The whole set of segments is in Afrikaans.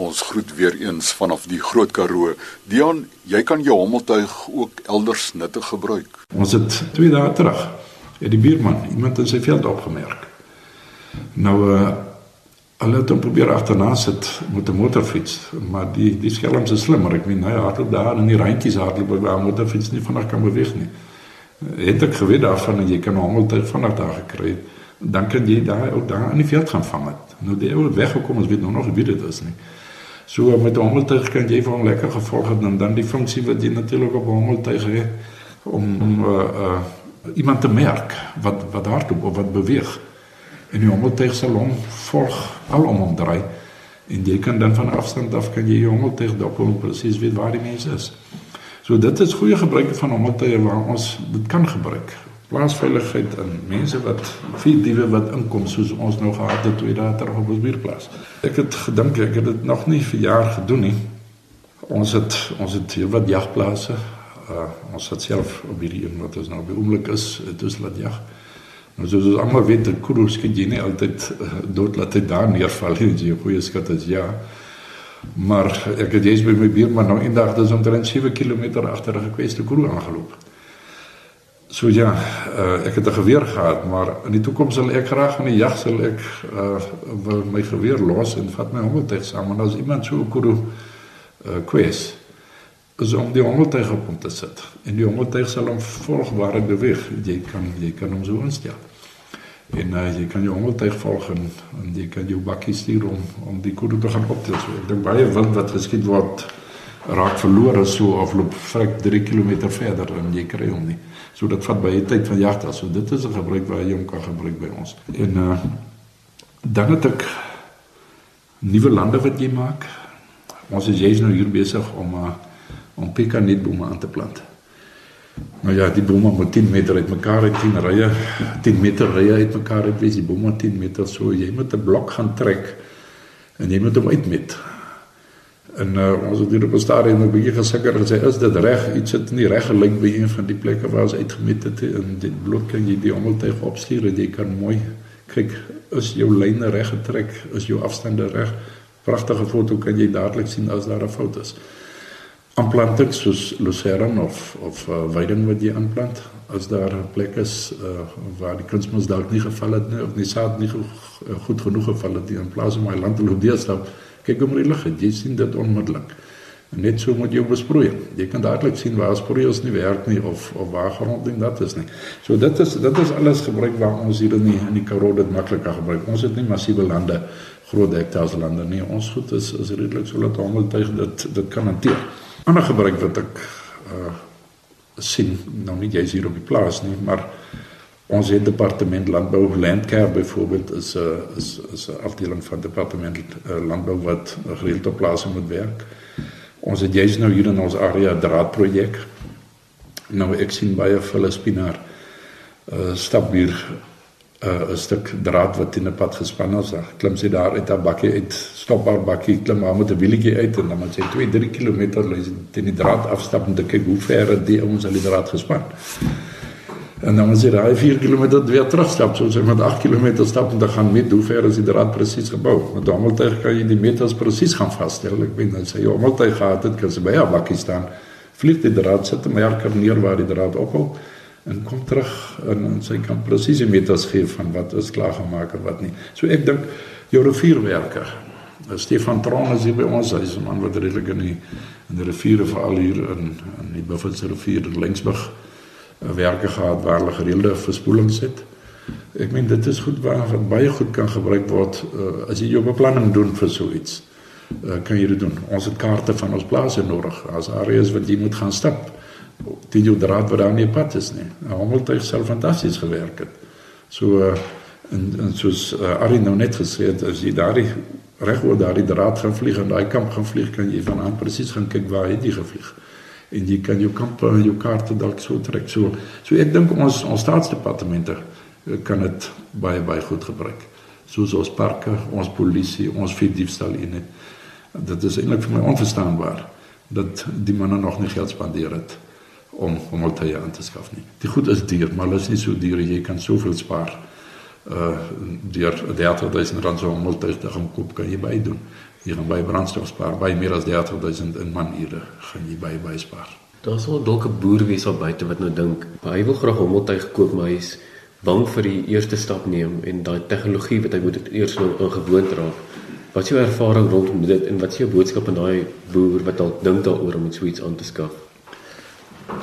Ons groet weer eens vanaf die Groot Karoo. Dion, jy kan jou hommeltuig ook elders nuttig gebruik. Ons het twee dae terug het die buurman iemand in sy veld opgemerk. Nou uh hulle het hom probeer agterna sit met 'n motorfiets, maar die die skelms is slimmer. Ek meen hy hardloop daar in die randjies hardloop waar 'n motorfiets nie vinnig kan beweeg nie. Het ek geweet daarvan jy kan hommeltuig vinnig daar gekry het dan kan jy daar ook daar in die veld gaan vang het. Nou die ou het weggekom, ons weet nou nog wie dit is nie. So met 'n hommeltuig kan jy vir hom lekker gevolg het en dan die funksie wat jy natuurlik op 'n hommeltuig het om om uh, uh, iemand te merk wat wat hardloop of wat beweeg. En die hommeltuig sal hom volg al om hom draai. En jy kan dan van afstand af kan jy die hommeltuig dop om presies weet waar die mens is. So dit is goeie gebruik van hommeltuie waar ons dit kan gebruik plaasveiligheid en mense wat vier diewe wat inkom soos ons nou gehad het twee dae terug op ons buurplaas. Ek het gedink ek het dit nog nie vir jaar gedoen nie. Ons het ons het hier wat jagplase. Uh, ons het self op hierdie een wat ons nou by oomblik is, dit is laat jag. Nou soos ons almal weet, die koeroes kan jy nie altyd uh, dood laat hy daar neerval nie, jy goeie skat is ja. Maar ek het jous by my buurman nou eendag dis omtrent 7 km agter 'n gekweste koeroe aangeloop. So ja, uh, ek het 'n geweer gehad, maar in die toekoms sal ek graag in die jag sal ek uh, my geweer los en vat my hommeltuig saam en as iemand so kudu uh, kwes is om die hommeltuig op hom te sit en die hommeltuig sal hom volg waar hy beweeg. Jy kan jy kan hom so instel. En uh, jy kan jou hommeltuig volg en, en jy kan jou bakkie stuur om om die kudu te gaan optel. So ek dink baie wind wat geskiet word raak verlore so of loop vrek 3 km verder en jy kry hom nie. So dit vat baie tyd van jag daar. So dit is 'n gebruik wat jy hom kan gebruik by ons. En uh dan het ek nuwe lande wat jy maak. Ons is jy's nou hier besig om uh om pekanetbome aan te plant. Nou ja, die bome moet 10 meter uitmekaar uit 10 rye, 10 meter rye uitmekaar uit wees. Die bome 10 meter so jy moet 'n blok gaan trek en jy moet hom uitmet. En uh, ons het hier op 'n stadium 'n bietjie gesukkel en sê is dit reg? Iets het nie reg gelyk by een van die plekke waar ons uitgemet het en dit bloot kan jy die hommeltuig opstuur en jy kan mooi kyk is jou lyne reg getrek, is jou afstande reg. Pragtige foto kan jy dadelik sien as daar 'n fout is. Aanplanting soos lucerne of of uh, weiding wat jy aanplant, as daar 'n plek is uh, waar die kunsmis dalk nie geval het nie of die saad nie go goed genoeg geval het nie in plaas om my land te loop deurstap kyk om die lig het. Jy sien dit onmiddellik. En net so moet jy besproei jy kan dadelik sien waar sproeiers nie werk nie of of waar grond ding dat is nie. So dit is dit is alles gebruik waar ons hier in die in die Karoo dit makliker gebruik. Ons het nie massiewe lande groot hektare lande nie. Ons goed is is redelik so dat almal tyd dit dit kan hanteer. Ander gebruik wat ek uh sien nou nie jy's hier op die plaas nie maar Ons het departement landbou landcare byvoorbeeld is 'n uh, is is 'n afdeling van departement uh, landbou wat gereeld op plase moet werk. Ons het jous nou hier in ons area draadprojek. Nou ek sien baie volle spinaar uh stap hier uh 'n stuk draad wat in 'n pad gespan is. Klim sy daar uit 'n bakkie uit, stop haar bakkie, klim maar met 'n wielietjie uit en dan moet sy 2, 3 km lê teen die draad afstap om te kyk hoe ver dit ons al die draad gespan. En dan as jy daai 4 km weer terugstap, soos jy met 8 km stap en dan gaan met hoe ver is die draad presies gebou. Met hommeltuig kan jy die meters presies gaan vasstel. Ek weet nou sê jy hommeltuig gehad het, kan jy by 'n bakkie staan. Vlieg die draad sit en merker neer waar die draad ophou en kom terug en, en sy kan presies die meters gee van wat is klaar gemaak en wat nie. So ek dink jou rivierwerker Stefan Tron is hier by ons. Hy is 'n man wat redelik in die in die riviere veral hier in in die Buffalo rivier in Lensburg werke gehad waar hulle gereelde verspoelings het. Ek meen dit is goed waar wat baie goed kan gebruik word uh, as jy jou beplanning doen vir so iets. Uh, kan jy dit doen? Ons het kaarte van ons plase nodig. As areas wat jy moet gaan stap. Dit jou draad wat daar nie pad is nie. Hommeltuig self fantasties gewerk het. So uh, en, en soos uh, Ari nou net gesê het, as jy daardie reg oor daardie draad gaan vlieg en daai kamp gaan vlieg, kan jy van aan presies gaan kyk waar het jy gevlieg en jy kan jou kampe en jou kaarte dalk so trek. So so ek dink ons ons staatsdepartemente eh, kan dit baie baie goed gebruik. Soos ons parke, ons polisie, ons vir diefstal in dit. Dit is eintlik vir my onverstaanbaar dat die manne nog nie geld spandeer het om om aan te skaf nie. Die goed is duur, maar hulle is nie so duur jy kan soveel spaar. Uh deur 30000 rand so om al te gaan koop kan by doen. Jy gaan baie brandstof spaar, baie meer as 30000 in manure gaan jy baie baie spaar. Daar's wel dalk 'n boer wees al buite wat nou dink, hy wil graag hommeltuig koop, maar hy's bang vir die eerste stap neem en daai tegnologie wat hy moet eers nou ingewoond raak. Wat is jou ervaring rondom dit en wat is jou boodskap aan daai boer wat dalk dink daaroor om iets aan te skaf?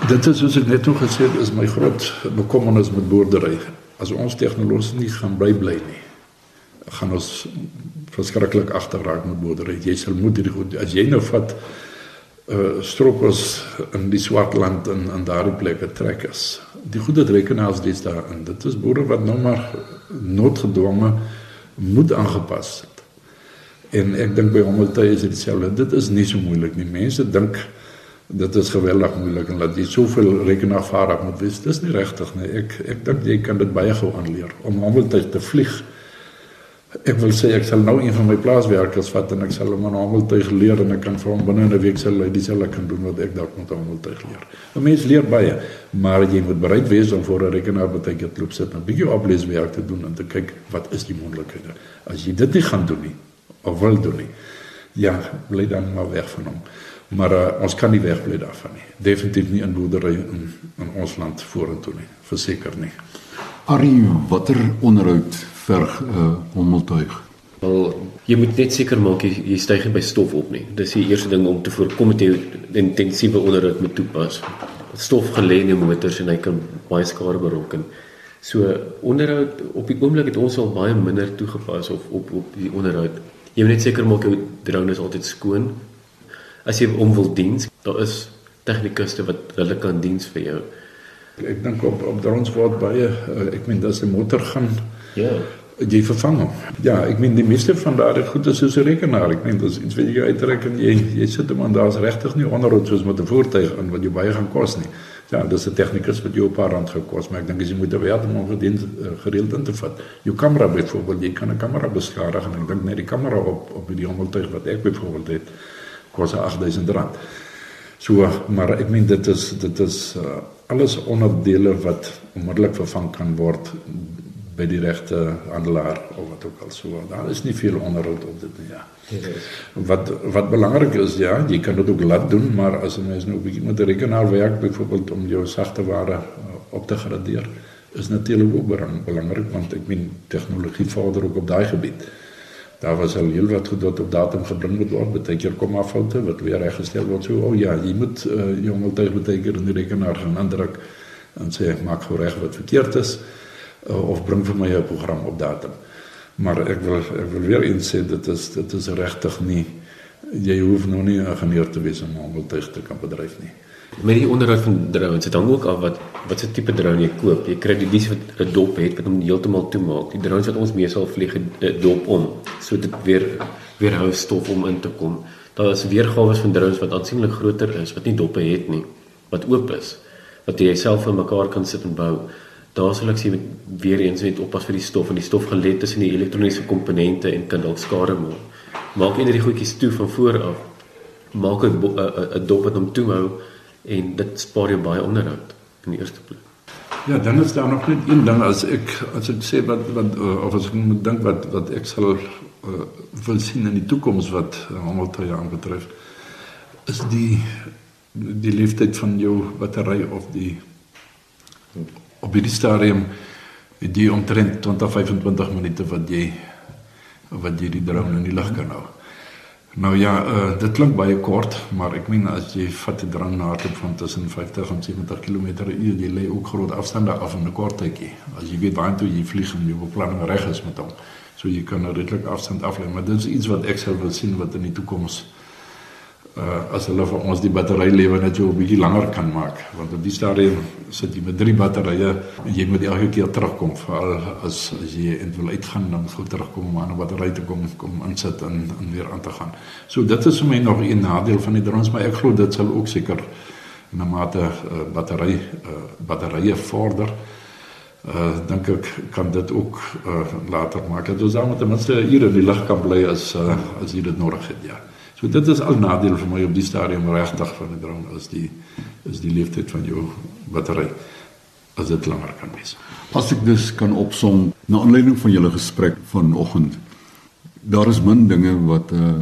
Dit is soos ek net nog gesê het, is my groot bekommernis met boerdery. As ons tegnologies nie gaan bly bly nie, gaan ons verskriklik agterraak met boerdery. Jy sal moet hierdie goed as jy nou vat uh in die Swartland en en daardie plekke trekkers. Die goeie rekenaars dis daar en dit is boere wat nou maar noodgedwonge moet aangepas het. En ek dink by hom altyd is dit dieselfde. Dit is nie so moeilik nie. Mense dink dit is geweldig moeilik en dat jy soveel rekenaarvaardig moet wees. Dis nie regtig nie. Ek ek dink jy kan dit baie gou aanleer om hom altyd te vlieg. Ek wil sê ek sal nou een van my plaaswerkers vat en ek sal hom 'n hommeltuig leer en ek kan vir hom binne 'n week sal hy dieselfde kan doen wat ek dalk met 'n hommeltuig leer. 'n Mens leer baie, maar jy moet bereid wees om voor 'n rekenaar baie tyd loop sit en 'n bietjie opleeswerk te doen en te kyk wat is die moontlikhede. As jy dit nie gaan doen nie of wil doen nie, ja, bly dan maar weg van hom. Maar uh, ons kan nie wegbly daarvan nie. Definitief nie in boerdery in, in ons land vorentoe nie, verseker nie. Ari, watter onderhoud verg 'n uh, hommeltuig? Wel, jy moet net seker maak jy, jy styg nie by stof op nie. Dis die eerste ding om te voorkom dat jy intensiewe onderhoud moet toepas. Stof gelê in die motors en hy kan baie skade berokken. So onderhoud op die oomblik het ons al baie minder toegepas of op op die onderhoud. Jy moet net seker maak jou drone is altyd skoon. As jy hom wil diens, daar is tegnikuste wat hulle kan diens vir jou. Ek dink op op drones word baie uh, ek meen as die motor gaan Ja. jy vervang hom. Ja, ek meen die meeste van daardie goed is soos 'n rekenaar. Ek meen dis iets wat jy uitreken jy jy sit hom aan daar's regtig nie onderhoud soos met 'n voertuig in wat jy baie gaan kos nie. Ja, dis 'n tegnikus wat jou 'n paar rand gekos, maar ek dink as jy moet weet om hom gedien uh, gereeld in te vat. Jou kamera byvoorbeeld, jy kan 'n kamera beskadig en ek dink net die kamera op op die hommeltuig wat ek byvoorbeeld het kos 8000 rand. So, maar ek meen dit is dit is uh, alles onderdele wat onmiddellik vervang kan word by die regte handelaar of wat ook al so. Daar is nie veel onderhoud op dit nie, ja. Wat wat belangrik is, ja, jy kan dit ook laat doen, maar as 'n mens nou 'n bietjie met 'n rekenaar werk byvoorbeeld om jou sagte ware uh, op te gradeer, is natuurlik ook belangrik want ek meen tegnologie vorder ook op daai gebied. Daar was al heel wat goed wat op datum gebring moet word, baie keer kom af foute wat weer reggestel word. So, o oh ja, jy moet uh, jou multituig baie keer in die rekenaar gaan indruk en sê maak gou reg wat verkeerd is uh, of bring vir my 'n program op datum. Maar ek wil ek wil weer insê dit is dit is regtig nie jy hoef nou nie 'n ingenieur te wees om 'n multituig te kan bedryf nie. Met die onderhoud van drones, dit hang ook af wat wat se tipe drone jy koop. Jy kry die dis wat 'n dop het wat hom heeltemal toemaak. Die drones wat ons meestal vlieg 'n dop om, so dit weer weerhou stof om in te kom. Daar is weergawe van drones wat aansienlik groter is wat nie doppe het nie, wat oop is, wat jy self in mekaar kan sit en bou. Daar sal ek sê met weer eens net oppas vir die stof en die stof lê tussen die elektroniese komponente en kan dalk skade maak. Maak net die goedjies toe van voor af. Maak 'n 'n dop wat hom toehou en dit spaar jou baie onderhoud in die eerste plek. Ja, dan is daar nog net een ding as ek as ek sê wat wat uh, of as ek moet dink wat wat ek sal uh, wil sien in die toekoms wat uh, aanbetref is die die leeftyd van jou battery of die op die stadium die omtrent 20 25 minute wat jy wat jy die drone in die lug kan hou. Nou ja, uh, dit klink baie kort, maar ek meen as jy vat 'n drone na hardloop van tussen 50 en 70 km/h, jy lê ook groot afstande af in 'n kort tydjie. As jy weet waartoe jy vlieg en jou beplanning reg is met hom, so jy kan 'n redelike afstand aflê, maar dit is iets wat ek sou wil sien wat in die toekoms uh as hulle vir ons die battery lewe net so 'n bietjie langer kan maak want op die stadium sit jy met drie batterye en jy moet elke keer terugkom veral as as jy wil uitgaan dan moet jy terugkom om 'n battery te kom kom insit en en weer aan te gaan. So dit is vir my nog 'n nadeel van die drones maar ek glo dit sal ook seker na mate uh, battery uh, batterye vorder uh dink ek kan dit ook uh, later maak dat ons dan ten minste hier in die lig kan bly as uh, as jy dit nodig het ja. So dit is al nadeel vir my op die stadium regtig van 'n drone as die is die leeftyd van jou battery as dit langer kan wees. As ek dus kan opsom na aanleiding van julle gesprek vanoggend. Daar is min dinge wat 'n uh,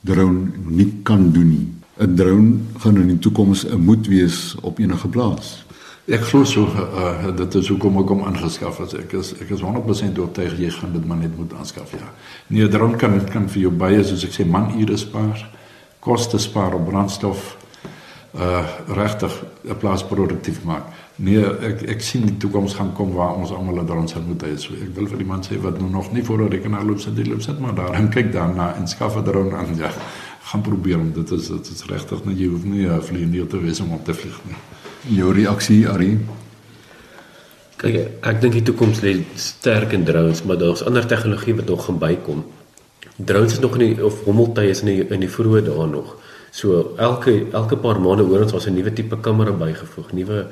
drone nie kan doen nie. 'n Drone gaan in die toekoms 'n moet wees op enige plaas. Ek glo so uh, dit is hoekom ek hom aangeskaf het. Ek is ek is 100% oortuig jy gaan dit maar net moet aanskaf ja. Nee, drone kan kan vir jou baie soos ek sê man ure spaar, koste spaar op brandstof uh regtig 'n plaas produktief maak. Nee, ek ek sien die toekoms gaan kom waar ons almal 'n drone sal moet hê. So ek wil vir die man sê wat nou nog nie voor 'n rekenaar loop sit, loop sit maar daar en kyk daarna en skaf 'n drone aan ja. Gaan probeer om dit is dit is regtig net jy hoef nie 'n vlieënier te wees om op te vlieg nie. Jou reaksie, Ari? Kyk, ek dink die toekoms lê sterk in drones, maar daar's ander tegnologie wat nog gaan bykom. Drones is nog nie of hommeltuie is in die in die vroeë dae nog. So elke elke paar maande hoor ons ons 'n nuwe tipe kamera bygevoeg, nuwe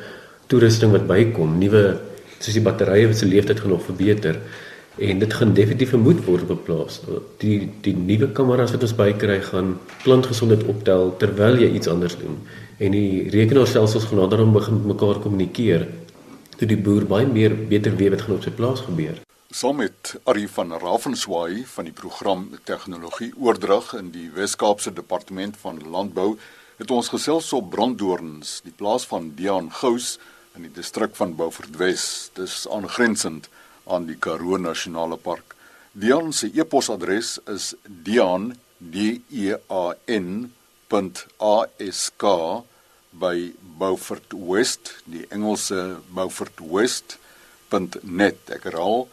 toerusting wat bykom, nuwe soos die batterye wat se lewensduur gaan nog verbeter en dit gaan definitief moet word op 'n plaas. Die die nuwe kameras wat ons bykry gaan plantgesondheid optel terwyl jy iets anders doen en die rekenaarstelsels gaan nader om begin mekaar kommunikeer. Toe die boer baie meer beter weet wat gaan op sy plaas gebeur. Saam met Ari van Ravenswaai van die program Tegnologie Oordrag in die Wes-Kaapse Departement van Landbou het ons gesels op Branddoorns, die plaas van Dian Gous in die distrik van Beaufort Wes. Dis aangrensend aan die Karoo Nasionale Park. Dian se e-posadres is dian d e a n a s k by Beaufort West, die Engelse Beaufort West.net. Ek herhaal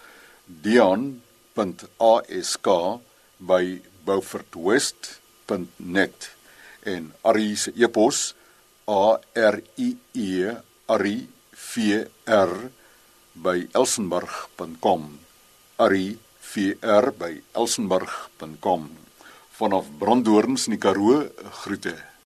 dion.ask by beaufortwest.net en Ari se e-pos a r i e ari v r by elsenburg.com ari v r by elsenburg.com vanaf branddoorns in die Karoo groete